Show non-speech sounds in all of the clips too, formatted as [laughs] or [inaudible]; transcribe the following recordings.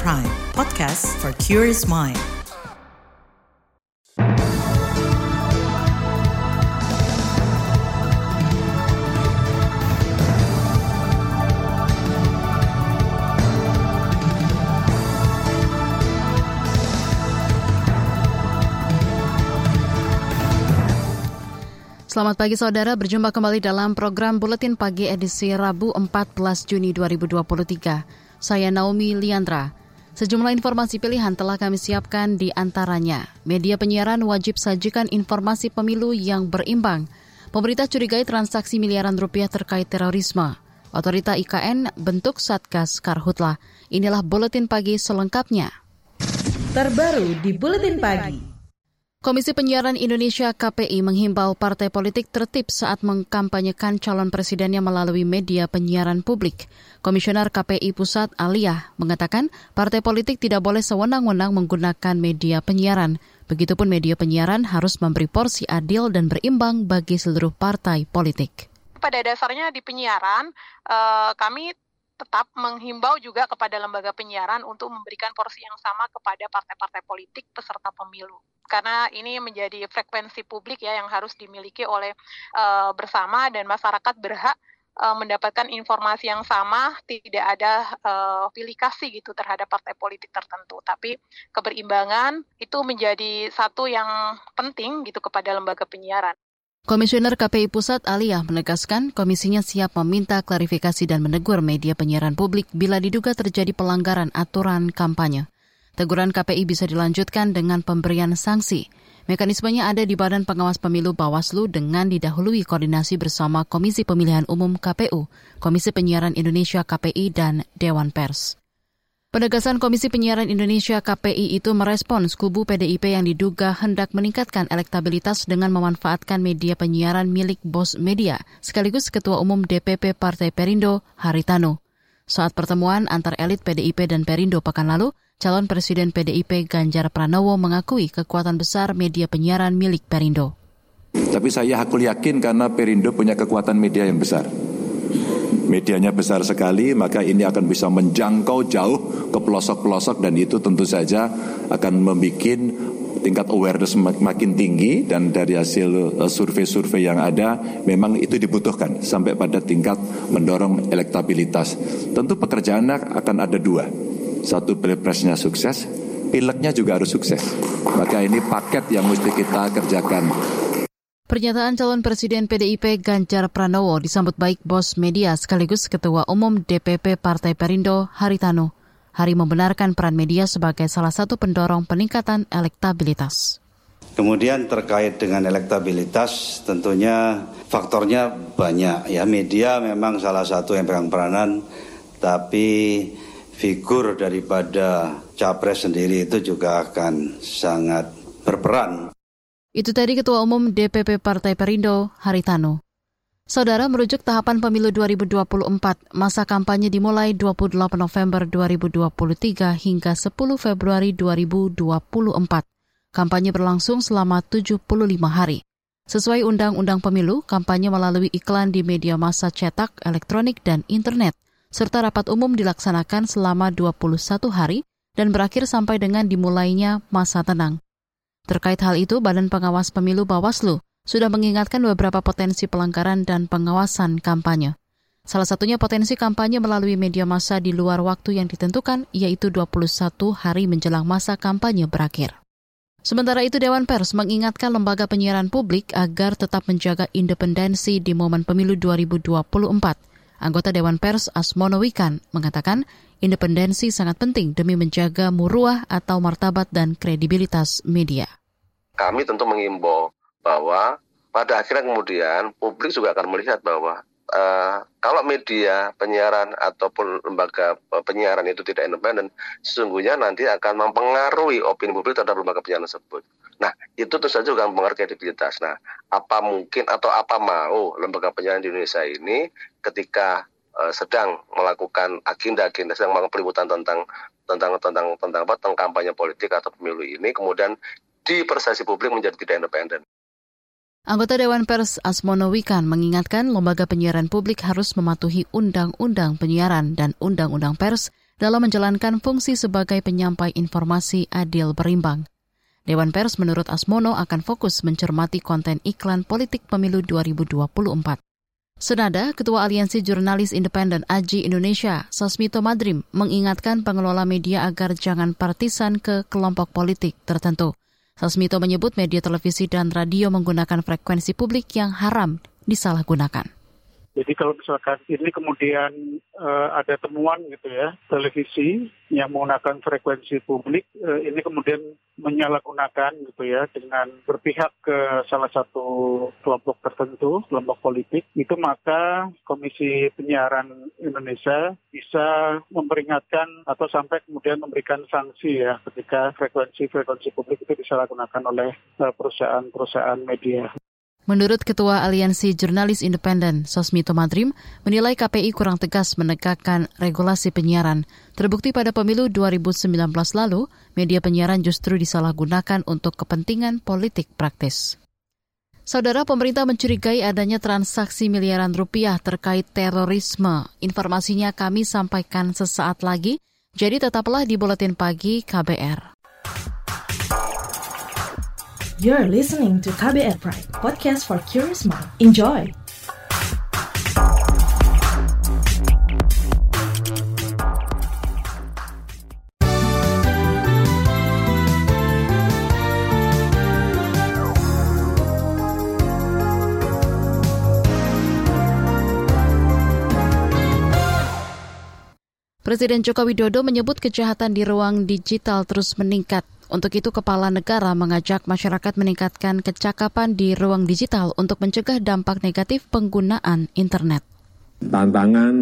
Prime, podcast for curious mind. Selamat pagi saudara, berjumpa kembali dalam program Buletin Pagi edisi Rabu 14 Juni 2023. Saya Naomi Liandra. Sejumlah informasi pilihan telah kami siapkan di antaranya. Media penyiaran wajib sajikan informasi pemilu yang berimbang. Pemerintah curigai transaksi miliaran rupiah terkait terorisme. Otorita IKN bentuk Satgas Karhutlah. Inilah Buletin Pagi selengkapnya. Terbaru di Buletin Pagi. Komisi Penyiaran Indonesia KPI menghimbau partai politik tertib saat mengkampanyekan calon presidennya melalui media penyiaran publik. Komisioner KPI Pusat Alia mengatakan partai politik tidak boleh sewenang-wenang menggunakan media penyiaran. Begitupun media penyiaran harus memberi porsi adil dan berimbang bagi seluruh partai politik. Pada dasarnya di penyiaran, eh, kami tetap menghimbau juga kepada lembaga penyiaran untuk memberikan porsi yang sama kepada partai-partai politik peserta pemilu karena ini menjadi frekuensi publik ya yang harus dimiliki oleh uh, bersama dan masyarakat berhak uh, mendapatkan informasi yang sama, tidak ada uh, pilih kasih gitu terhadap partai politik tertentu. Tapi keberimbangan itu menjadi satu yang penting gitu kepada lembaga penyiaran. Komisioner KPI Pusat Aliyah menegaskan komisinya siap meminta klarifikasi dan menegur media penyiaran publik bila diduga terjadi pelanggaran aturan kampanye. Teguran KPI bisa dilanjutkan dengan pemberian sanksi. Mekanismenya ada di Badan Pengawas Pemilu Bawaslu dengan didahului koordinasi bersama Komisi Pemilihan Umum KPU, Komisi Penyiaran Indonesia KPI, dan Dewan Pers. Penegasan Komisi Penyiaran Indonesia KPI itu merespons kubu PDIP yang diduga hendak meningkatkan elektabilitas dengan memanfaatkan media penyiaran milik bos media, sekaligus Ketua Umum DPP Partai Perindo, Haritano. Saat pertemuan antar elit PDIP dan Perindo pekan lalu, calon Presiden PDIP Ganjar Pranowo mengakui kekuatan besar media penyiaran milik Perindo. Tapi saya aku yakin karena Perindo punya kekuatan media yang besar. Medianya besar sekali, maka ini akan bisa menjangkau jauh ke pelosok-pelosok dan itu tentu saja akan membuat tingkat awareness makin tinggi dan dari hasil eh, survei-survei yang ada memang itu dibutuhkan sampai pada tingkat mendorong elektabilitas. Tentu pekerjaannya akan ada dua satu pilpresnya sukses, pileknya juga harus sukses. Maka ini paket yang mesti kita kerjakan. Pernyataan calon Presiden PDIP Ganjar Pranowo disambut baik bos media sekaligus Ketua Umum DPP Partai Perindo Haritano. Hari membenarkan peran media sebagai salah satu pendorong peningkatan elektabilitas. Kemudian terkait dengan elektabilitas tentunya faktornya banyak ya media memang salah satu yang pegang peranan tapi figur daripada capres sendiri itu juga akan sangat berperan. Itu tadi Ketua Umum DPP Partai Perindo, Haritano. Saudara merujuk tahapan pemilu 2024, masa kampanye dimulai 28 November 2023 hingga 10 Februari 2024. Kampanye berlangsung selama 75 hari. Sesuai Undang-Undang Pemilu, kampanye melalui iklan di media massa cetak, elektronik, dan internet – serta rapat umum dilaksanakan selama 21 hari dan berakhir sampai dengan dimulainya masa tenang. Terkait hal itu, Badan Pengawas Pemilu Bawaslu sudah mengingatkan beberapa potensi pelanggaran dan pengawasan kampanye. Salah satunya potensi kampanye melalui media massa di luar waktu yang ditentukan, yaitu 21 hari menjelang masa kampanye berakhir. Sementara itu, Dewan Pers mengingatkan lembaga penyiaran publik agar tetap menjaga independensi di momen pemilu 2024 Anggota Dewan Pers Asmono Wikan mengatakan independensi sangat penting demi menjaga muruah atau martabat dan kredibilitas media. Kami tentu mengimbau bahwa pada akhirnya kemudian publik juga akan melihat bahwa uh, kalau media penyiaran ataupun lembaga eh, penyiaran itu tidak independen, sesungguhnya nanti akan mempengaruhi opini publik terhadap lembaga penyiaran tersebut. Nah, itu tentu saja juga mempengaruhi kredibilitas. Nah, apa mungkin atau apa mau lembaga penyiaran di Indonesia ini ketika uh, sedang melakukan agenda-agenda, sedang melakukan peliputan tentang tentang tentang tentang apa tentang kampanye politik atau pemilu ini, kemudian di persepsi publik menjadi tidak independen. Anggota Dewan Pers Asmono Wikan mengingatkan lembaga penyiaran publik harus mematuhi Undang-Undang Penyiaran dan Undang-Undang Pers dalam menjalankan fungsi sebagai penyampai informasi adil berimbang. Dewan Pers menurut Asmono akan fokus mencermati konten iklan politik pemilu 2024. Senada, Ketua Aliansi Jurnalis Independen Aji Indonesia, Sosmito Madrim, mengingatkan pengelola media agar jangan partisan ke kelompok politik tertentu. Sosmito menyebut media televisi dan radio menggunakan frekuensi publik yang haram disalahgunakan. Jadi kalau misalkan ini kemudian uh, ada temuan gitu ya, televisi yang menggunakan frekuensi publik, uh, ini kemudian menyalahgunakan gitu ya dengan berpihak ke salah satu kelompok tertentu, kelompok politik, itu maka Komisi Penyiaran Indonesia bisa memperingatkan atau sampai kemudian memberikan sanksi ya ketika frekuensi-frekuensi publik itu disalahgunakan oleh eh, perusahaan-perusahaan media. Menurut Ketua Aliansi Jurnalis Independen, Sosmito Madrim, menilai KPI kurang tegas menegakkan regulasi penyiaran. Terbukti pada pemilu 2019 lalu, media penyiaran justru disalahgunakan untuk kepentingan politik praktis. Saudara pemerintah mencurigai adanya transaksi miliaran rupiah terkait terorisme. Informasinya kami sampaikan sesaat lagi, jadi tetaplah di Buletin Pagi KBR. You're listening to KBR Pride, podcast for curious mind. Enjoy! Presiden Joko Widodo menyebut kejahatan di ruang digital terus meningkat. Untuk itu, Kepala Negara mengajak masyarakat meningkatkan kecakapan di ruang digital untuk mencegah dampak negatif penggunaan internet. Tantangan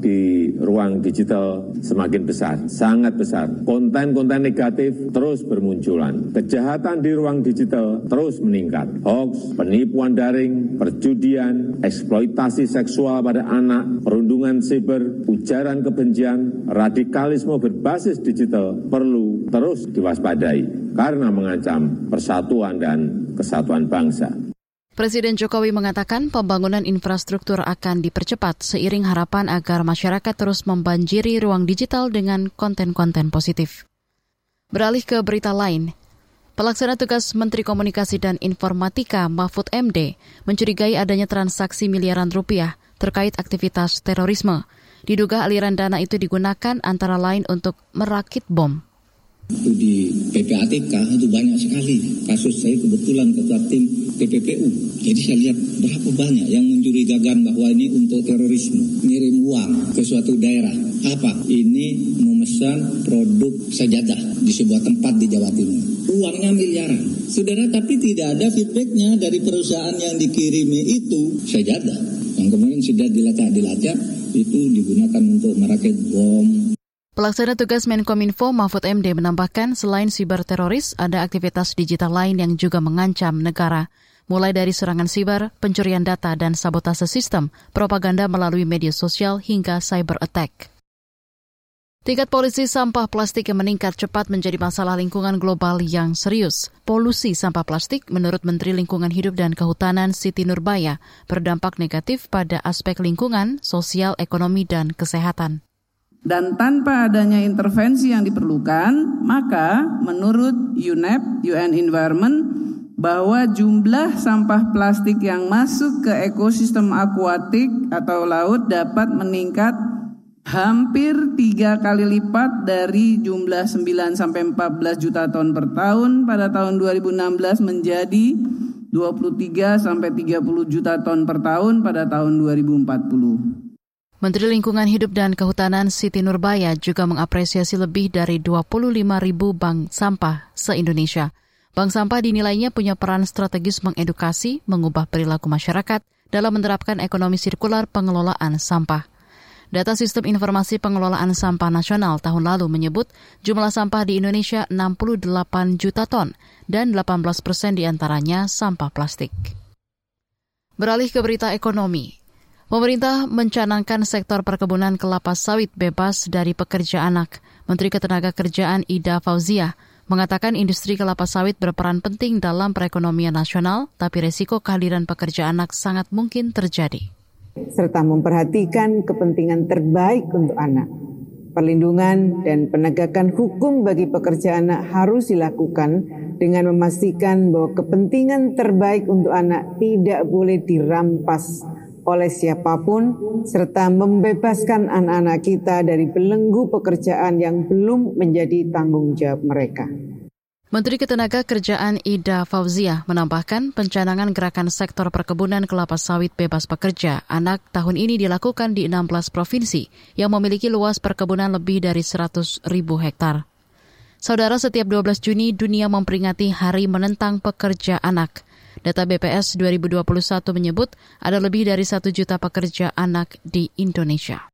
di ruang digital semakin besar, sangat besar. Konten-konten negatif terus bermunculan. Kejahatan di ruang digital terus meningkat. Hoax, penipuan daring, perjudian, eksploitasi seksual pada anak, perundungan siber, ujaran kebencian, radikalisme berbasis digital perlu terus diwaspadai karena mengancam persatuan dan kesatuan bangsa. Presiden Jokowi mengatakan pembangunan infrastruktur akan dipercepat seiring harapan agar masyarakat terus membanjiri ruang digital dengan konten-konten positif. Beralih ke berita lain, Pelaksana tugas Menteri Komunikasi dan Informatika Mahfud MD mencurigai adanya transaksi miliaran rupiah terkait aktivitas terorisme. Diduga aliran dana itu digunakan antara lain untuk merakit bom itu di PPATK itu banyak sekali. Kasus saya kebetulan ketua tim TPPU jadi saya lihat berapa banyak yang mencurigakan bahwa ini untuk terorisme. Ngirim uang ke suatu daerah. Apa? Ini memesan produk sajadah di sebuah tempat di Jawa Timur. Uangnya miliaran. Saudara tapi tidak ada feedbacknya dari perusahaan yang dikirimi itu. Sajadah. Yang kemudian sudah dilacak-dilacak itu digunakan untuk merakit bom Pelaksana tugas Menkominfo Mahfud MD menambahkan selain siber teroris, ada aktivitas digital lain yang juga mengancam negara, mulai dari serangan siber, pencurian data, dan sabotase sistem, propaganda melalui media sosial hingga cyber attack. Tingkat polisi sampah plastik yang meningkat cepat menjadi masalah lingkungan global yang serius. Polusi sampah plastik, menurut Menteri Lingkungan Hidup dan Kehutanan Siti Nurbaya, berdampak negatif pada aspek lingkungan, sosial, ekonomi, dan kesehatan. Dan tanpa adanya intervensi yang diperlukan, maka menurut UNEP, UN Environment, bahwa jumlah sampah plastik yang masuk ke ekosistem akuatik atau laut dapat meningkat hampir tiga kali lipat dari jumlah 9 sampai 14 juta ton per tahun pada tahun 2016 menjadi 23 sampai 30 juta ton per tahun pada tahun 2040. Menteri Lingkungan Hidup dan Kehutanan Siti Nurbaya juga mengapresiasi lebih dari 25 ribu bank sampah se-Indonesia. Bank sampah dinilainya punya peran strategis mengedukasi, mengubah perilaku masyarakat dalam menerapkan ekonomi sirkular pengelolaan sampah. Data Sistem Informasi Pengelolaan Sampah Nasional tahun lalu menyebut jumlah sampah di Indonesia 68 juta ton dan 18 persen di antaranya sampah plastik. Beralih ke berita ekonomi, Pemerintah mencanangkan sektor perkebunan kelapa sawit bebas dari pekerja anak. Menteri Ketenagakerjaan Ida Fauzia mengatakan industri kelapa sawit berperan penting dalam perekonomian nasional, tapi resiko kehadiran pekerja anak sangat mungkin terjadi. Serta memperhatikan kepentingan terbaik untuk anak. Perlindungan dan penegakan hukum bagi pekerja anak harus dilakukan dengan memastikan bahwa kepentingan terbaik untuk anak tidak boleh dirampas oleh siapa pun serta membebaskan anak-anak kita dari belenggu pekerjaan yang belum menjadi tanggung jawab mereka. Menteri Ketenaga Kerjaan Ida Fauzia menambahkan pencanangan gerakan sektor perkebunan kelapa sawit bebas pekerja anak tahun ini dilakukan di 16 provinsi yang memiliki luas perkebunan lebih dari 100 ribu hektar. Saudara, setiap 12 Juni dunia memperingati Hari Menentang Pekerja Anak. Data BPS 2021 menyebut ada lebih dari 1 juta pekerja anak di Indonesia.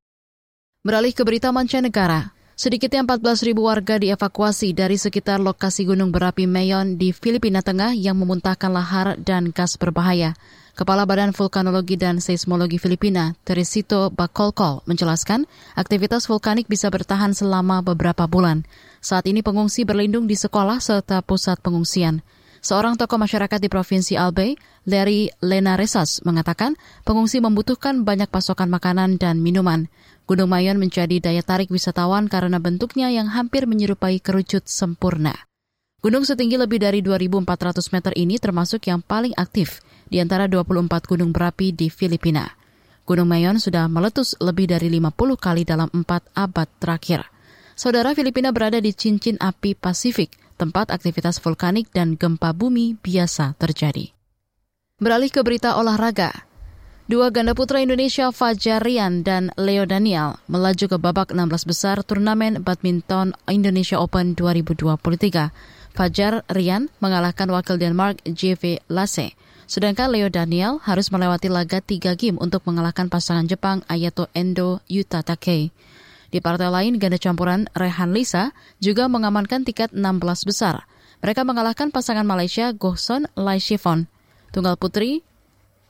Beralih ke berita mancanegara, Sedikitnya 14 ribu warga dievakuasi dari sekitar lokasi gunung berapi Mayon di Filipina Tengah yang memuntahkan lahar dan gas berbahaya. Kepala Badan Vulkanologi dan Seismologi Filipina, Teresito Bacolcol, menjelaskan aktivitas vulkanik bisa bertahan selama beberapa bulan. Saat ini pengungsi berlindung di sekolah serta pusat pengungsian. Seorang tokoh masyarakat di Provinsi Albay, Larry Lenaresas, mengatakan pengungsi membutuhkan banyak pasokan makanan dan minuman. Gunung Mayon menjadi daya tarik wisatawan karena bentuknya yang hampir menyerupai kerucut sempurna. Gunung setinggi lebih dari 2.400 meter ini termasuk yang paling aktif di antara 24 gunung berapi di Filipina. Gunung Mayon sudah meletus lebih dari 50 kali dalam empat abad terakhir. Saudara Filipina berada di cincin api Pasifik, tempat aktivitas vulkanik dan gempa bumi biasa terjadi. Beralih ke berita olahraga, Dua ganda putra Indonesia Fajar Rian dan Leo Daniel melaju ke babak 16 besar turnamen badminton Indonesia Open 2023. Fajar Rian mengalahkan wakil Denmark JV Lasse. Sedangkan Leo Daniel harus melewati laga tiga game untuk mengalahkan pasangan Jepang Ayato Endo Yuta Takei. Di partai lain, ganda campuran Rehan Lisa juga mengamankan tiket 16 besar. Mereka mengalahkan pasangan Malaysia Gohson Lai Shifon. Tunggal putri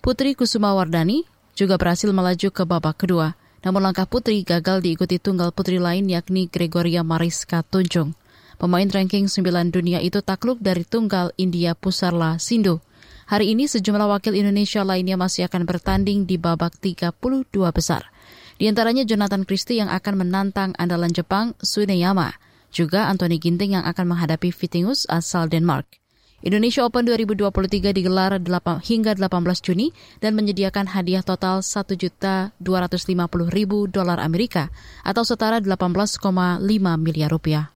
Putri Kusuma Wardani juga berhasil melaju ke babak kedua. Namun langkah putri gagal diikuti tunggal putri lain yakni Gregoria Mariska Tunjung. Pemain ranking 9 dunia itu takluk dari tunggal India Pusarla Sindhu. Hari ini sejumlah wakil Indonesia lainnya masih akan bertanding di babak 32 besar. Di antaranya Jonathan Christie yang akan menantang andalan Jepang Suneyama, juga Anthony Ginting yang akan menghadapi Vitingus asal Denmark. Indonesia Open 2023 digelar 8, hingga 18 Juni dan menyediakan hadiah total 1.250.000 dolar Amerika atau setara 18,5 miliar rupiah.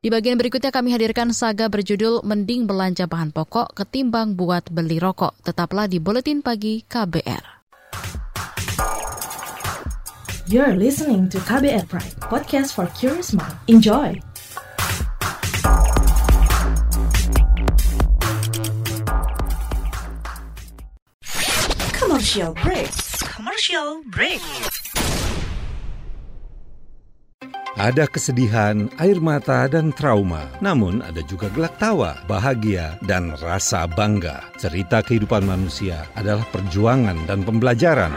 Di bagian berikutnya kami hadirkan saga berjudul Mending Belanja Bahan Pokok Ketimbang Buat Beli Rokok. Tetaplah di Buletin Pagi KBR. You're listening to KBR Pride, podcast for curious mind. Enjoy! Commercial break. Commercial break. Ada kesedihan, air mata, dan trauma. Namun ada juga gelak tawa, bahagia, dan rasa bangga. Cerita kehidupan manusia adalah perjuangan dan pembelajaran.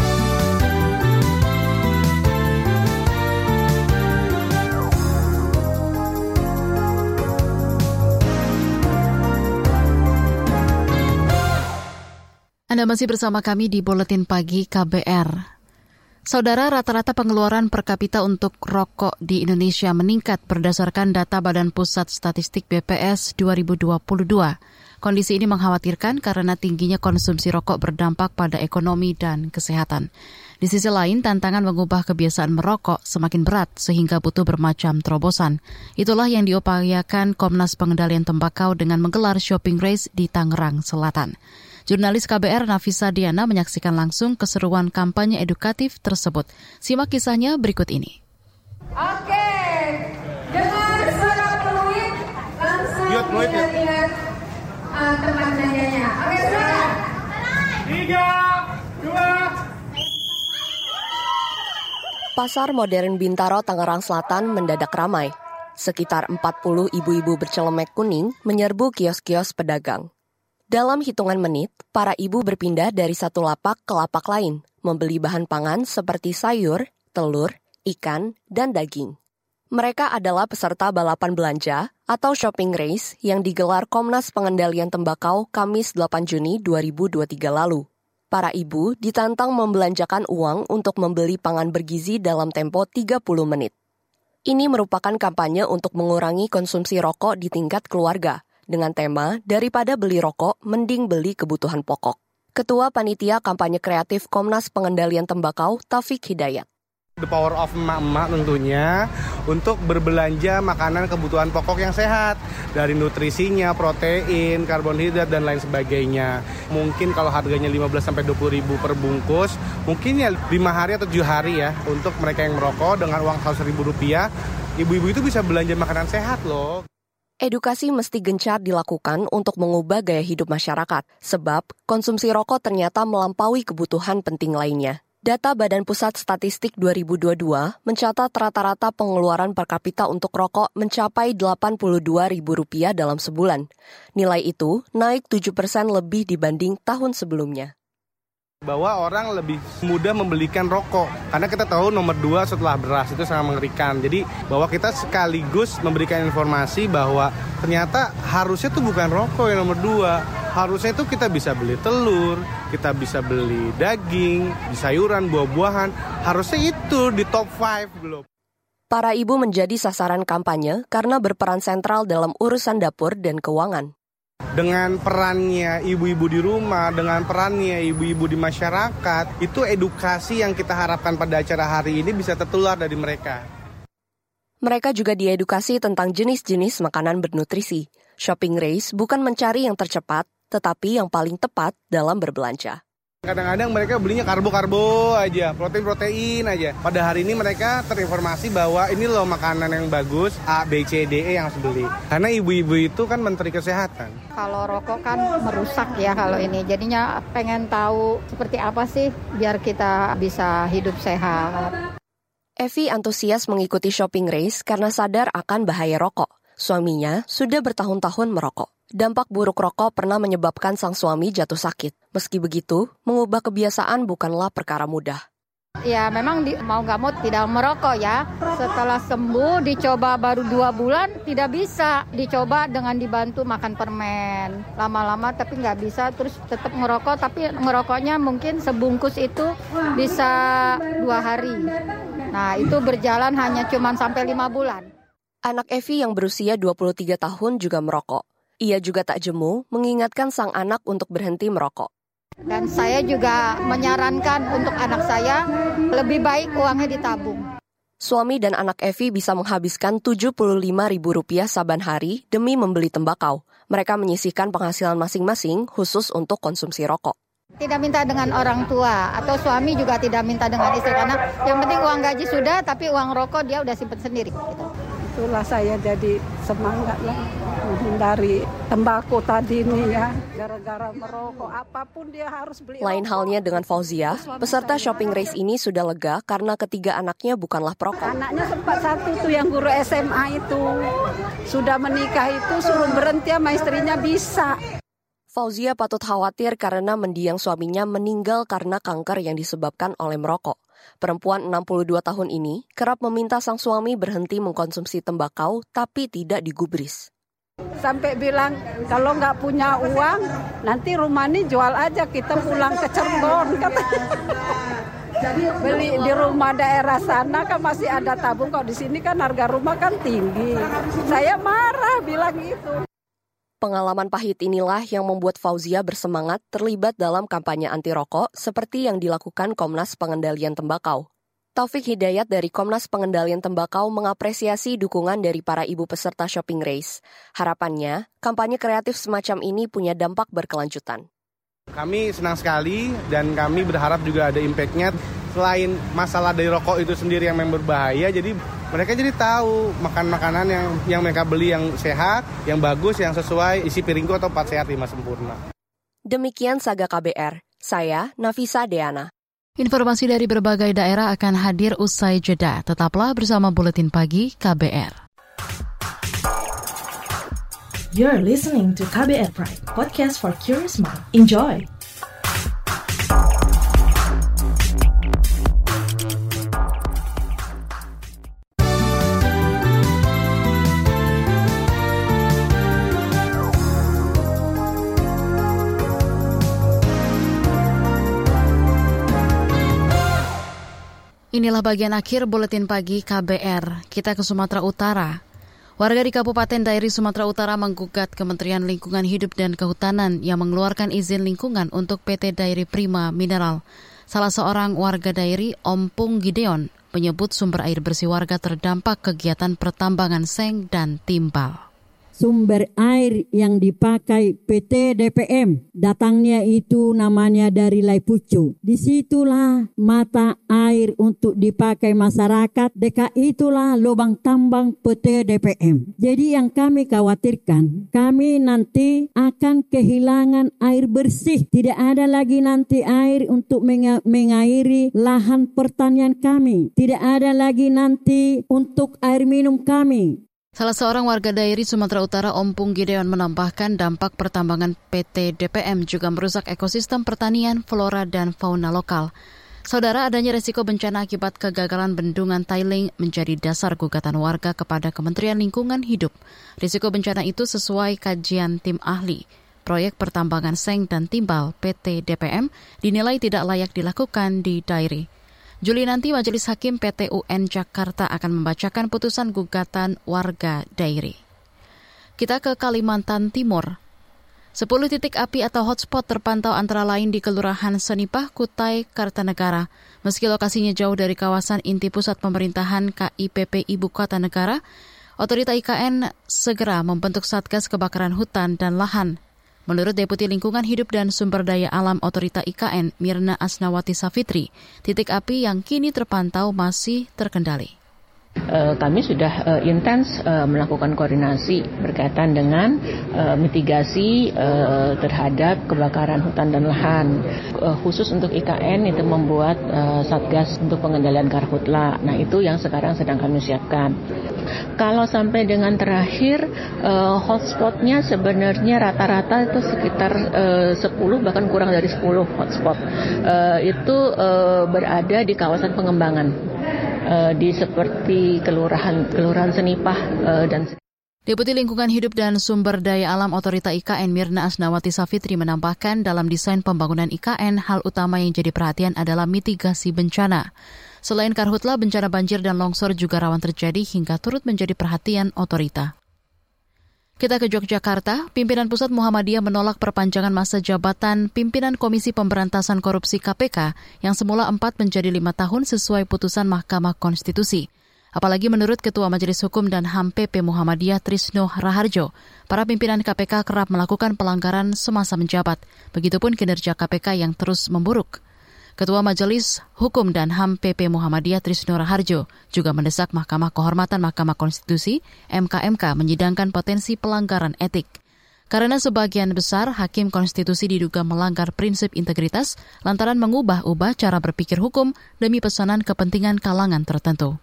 Anda masih bersama kami di Buletin Pagi KBR. Saudara, rata-rata pengeluaran per kapita untuk rokok di Indonesia meningkat berdasarkan data Badan Pusat Statistik BPS 2022. Kondisi ini mengkhawatirkan karena tingginya konsumsi rokok berdampak pada ekonomi dan kesehatan. Di sisi lain, tantangan mengubah kebiasaan merokok semakin berat sehingga butuh bermacam terobosan. Itulah yang diupayakan Komnas Pengendalian Tembakau dengan menggelar shopping race di Tangerang Selatan. Jurnalis KBR Nafisa Diana menyaksikan langsung keseruan kampanye edukatif tersebut. Simak kisahnya berikut ini. Oke, dengan suara peluit langsung ingat-ingat uh, tempat belanjanya. Oke, silakan. Tiga, dua, Pasar modern Bintaro Tangerang Selatan mendadak ramai. Sekitar 40 ibu-ibu bercelemek kuning menyerbu kios-kios pedagang. Dalam hitungan menit, para ibu berpindah dari satu lapak ke lapak lain, membeli bahan pangan seperti sayur, telur, ikan, dan daging. Mereka adalah peserta balapan belanja atau shopping race yang digelar Komnas Pengendalian Tembakau Kamis 8 Juni 2023 lalu. Para ibu ditantang membelanjakan uang untuk membeli pangan bergizi dalam tempo 30 menit. Ini merupakan kampanye untuk mengurangi konsumsi rokok di tingkat keluarga dengan tema daripada beli rokok mending beli kebutuhan pokok. Ketua Panitia Kampanye Kreatif Komnas Pengendalian Tembakau Taufik Hidayat. The power of emak-emak tentunya untuk berbelanja makanan kebutuhan pokok yang sehat dari nutrisinya, protein, karbohidrat dan lain sebagainya. Mungkin kalau harganya 15 sampai 20 ribu per bungkus, mungkin ya 5 hari atau 7 hari ya untuk mereka yang merokok dengan uang 100 ribu rupiah, ibu-ibu itu bisa belanja makanan sehat loh. Edukasi mesti gencar dilakukan untuk mengubah gaya hidup masyarakat, sebab konsumsi rokok ternyata melampaui kebutuhan penting lainnya. Data Badan Pusat Statistik 2022 mencatat rata-rata pengeluaran per kapita untuk rokok mencapai Rp82.000 dalam sebulan. Nilai itu naik 7 persen lebih dibanding tahun sebelumnya bahwa orang lebih mudah membelikan rokok. Karena kita tahu nomor dua setelah beras itu sangat mengerikan. Jadi bahwa kita sekaligus memberikan informasi bahwa ternyata harusnya itu bukan rokok yang nomor dua. Harusnya itu kita bisa beli telur kita bisa beli daging sayuran buah-buahan. Harusnya itu di top 5 belum Para ibu menjadi sasaran kampanye karena berperan sentral dalam urusan dapur dan keuangan dengan perannya ibu-ibu di rumah, dengan perannya ibu-ibu di masyarakat, itu edukasi yang kita harapkan pada acara hari ini bisa tertular dari mereka. Mereka juga diedukasi tentang jenis-jenis makanan bernutrisi. Shopping race bukan mencari yang tercepat, tetapi yang paling tepat dalam berbelanja. Kadang-kadang mereka belinya karbo-karbo aja, protein-protein aja. Pada hari ini mereka terinformasi bahwa ini loh makanan yang bagus, A, B, C, D, E yang harus beli. Karena ibu-ibu itu kan menteri kesehatan. Kalau rokok kan merusak ya kalau ini. Jadinya pengen tahu seperti apa sih biar kita bisa hidup sehat. Evi antusias mengikuti shopping race karena sadar akan bahaya rokok. Suaminya sudah bertahun-tahun merokok. Dampak buruk rokok pernah menyebabkan sang suami jatuh sakit. Meski begitu, mengubah kebiasaan bukanlah perkara mudah. Ya memang di, mau nggak mau tidak merokok ya. Setelah sembuh dicoba baru dua bulan tidak bisa. Dicoba dengan dibantu makan permen. Lama-lama tapi nggak bisa terus tetap merokok. Tapi ngerokoknya mungkin sebungkus itu bisa dua hari. Nah itu berjalan hanya cuma sampai lima bulan. Anak Evi yang berusia 23 tahun juga merokok. Ia juga tak jemu mengingatkan sang anak untuk berhenti merokok. Dan saya juga menyarankan untuk anak saya lebih baik uangnya ditabung. Suami dan anak Evi bisa menghabiskan Rp75.000 saban hari demi membeli tembakau. Mereka menyisihkan penghasilan masing-masing khusus untuk konsumsi rokok. Tidak minta dengan orang tua atau suami juga tidak minta dengan istri karena yang penting uang gaji sudah tapi uang rokok dia udah simpen sendiri. Gitu itulah saya jadi semangat lah menghindari tembakau tadi ini ya. Gara-gara merokok apa pun dia harus beli lain halnya dengan Fauzia peserta shopping race ini sudah lega karena ketiga anaknya bukanlah perokok. Anaknya sempat satu tuh yang guru SMA itu. Sudah menikah itu suruh berhenti sama istrinya bisa. Fauzia patut khawatir karena mendiang suaminya meninggal karena kanker yang disebabkan oleh merokok. Perempuan 62 tahun ini kerap meminta sang suami berhenti mengkonsumsi tembakau tapi tidak digubris. Sampai bilang kalau nggak punya uang nanti rumah ini jual aja kita pulang ke Cirebon [laughs] kata. Beli di rumah daerah sana kan masih ada tabung kok di sini kan harga rumah kan tinggi. Saya marah bilang gitu. Pengalaman pahit inilah yang membuat Fauzia bersemangat terlibat dalam kampanye anti rokok seperti yang dilakukan Komnas Pengendalian Tembakau. Taufik Hidayat dari Komnas Pengendalian Tembakau mengapresiasi dukungan dari para ibu peserta shopping race. Harapannya, kampanye kreatif semacam ini punya dampak berkelanjutan. Kami senang sekali dan kami berharap juga ada impact-nya. Selain masalah dari rokok itu sendiri yang memang berbahaya, jadi mereka jadi tahu makan makanan yang yang mereka beli yang sehat, yang bagus, yang sesuai isi piringku atau empat sehat lima sempurna. Demikian Saga KBR, saya Nafisa Deana. Informasi dari berbagai daerah akan hadir usai jeda. Tetaplah bersama Buletin Pagi KBR. You're listening to KBR Pride, podcast for curious mind. Enjoy! Inilah bagian akhir buletin pagi KBR. Kita ke Sumatera Utara. Warga di Kabupaten Dairi Sumatera Utara menggugat Kementerian Lingkungan Hidup dan Kehutanan yang mengeluarkan izin lingkungan untuk PT Dairi Prima Mineral. Salah seorang warga Dairi, Ompung Gideon, menyebut sumber air bersih warga terdampak kegiatan pertambangan seng dan timbal sumber air yang dipakai PT DPM. Datangnya itu namanya dari Laipucu. Di situlah mata air untuk dipakai masyarakat. Deka itulah lubang tambang PT DPM. Jadi yang kami khawatirkan, kami nanti akan kehilangan air bersih. Tidak ada lagi nanti air untuk mengairi lahan pertanian kami. Tidak ada lagi nanti untuk air minum kami. Salah seorang warga dairi Sumatera Utara Ompung Gideon menambahkan dampak pertambangan PT DPM juga merusak ekosistem pertanian, flora, dan fauna lokal. Saudara, adanya resiko bencana akibat kegagalan bendungan Tailing menjadi dasar gugatan warga kepada Kementerian Lingkungan Hidup. Risiko bencana itu sesuai kajian tim ahli. Proyek pertambangan seng dan timbal PT DPM dinilai tidak layak dilakukan di dairi. Juli nanti Majelis Hakim PT UN Jakarta akan membacakan putusan gugatan warga Dairi. Kita ke Kalimantan Timur. Sepuluh titik api atau hotspot terpantau antara lain di Kelurahan Senipah, Kutai, Kartanegara. Meski lokasinya jauh dari kawasan inti pusat pemerintahan KIPP Ibu Kota Negara, Otorita IKN segera membentuk Satgas Kebakaran Hutan dan Lahan Menurut Deputi Lingkungan Hidup dan Sumber Daya Alam Otorita IKN, Mirna Asnawati Safitri, titik api yang kini terpantau masih terkendali. Eh, kami sudah uh, intens uh, melakukan koordinasi berkaitan dengan mitigasi terhadap kebakaran hutan dan lahan. Khusus untuk IKN itu membuat satgas untuk pengendalian karhutla. Nah itu yang sekarang sedang kami siapkan. Kalau sampai dengan terakhir hotspotnya sebenarnya rata-rata itu sekitar uh, 10 bahkan kurang dari 10 hotspot. Itu berada di kawasan pengembangan uh, di seperti kelurahan kelurahan Senipah uh, dan Deputi Lingkungan Hidup dan Sumber Daya Alam Otorita IKN Mirna Asnawati Safitri menambahkan dalam desain pembangunan IKN hal utama yang jadi perhatian adalah mitigasi bencana. Selain karhutla, bencana banjir dan longsor juga rawan terjadi hingga turut menjadi perhatian otorita. Kita ke Yogyakarta, pimpinan pusat Muhammadiyah menolak perpanjangan masa jabatan pimpinan Komisi Pemberantasan Korupsi KPK yang semula empat menjadi lima tahun sesuai putusan Mahkamah Konstitusi. Apalagi menurut Ketua Majelis Hukum dan HAM PP Muhammadiyah Trisno Raharjo, para pimpinan KPK kerap melakukan pelanggaran semasa menjabat. Begitupun kinerja KPK yang terus memburuk. Ketua Majelis Hukum dan HAM PP Muhammadiyah Trisno Raharjo juga mendesak Mahkamah Kehormatan Mahkamah Konstitusi MKMK menyidangkan potensi pelanggaran etik. Karena sebagian besar hakim konstitusi diduga melanggar prinsip integritas lantaran mengubah-ubah cara berpikir hukum demi pesanan kepentingan kalangan tertentu.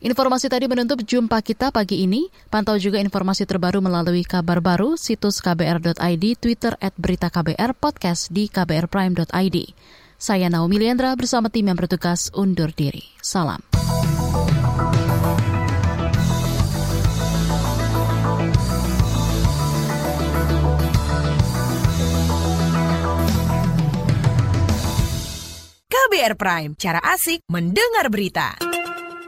Informasi tadi menutup jumpa kita pagi ini. Pantau juga informasi terbaru melalui kabar baru, situs kbr.id, Twitter at berita KBR, podcast di kbrprime.id. Saya Naomi Liandra bersama tim yang bertugas undur diri. Salam. KBR Prime, cara asik mendengar berita.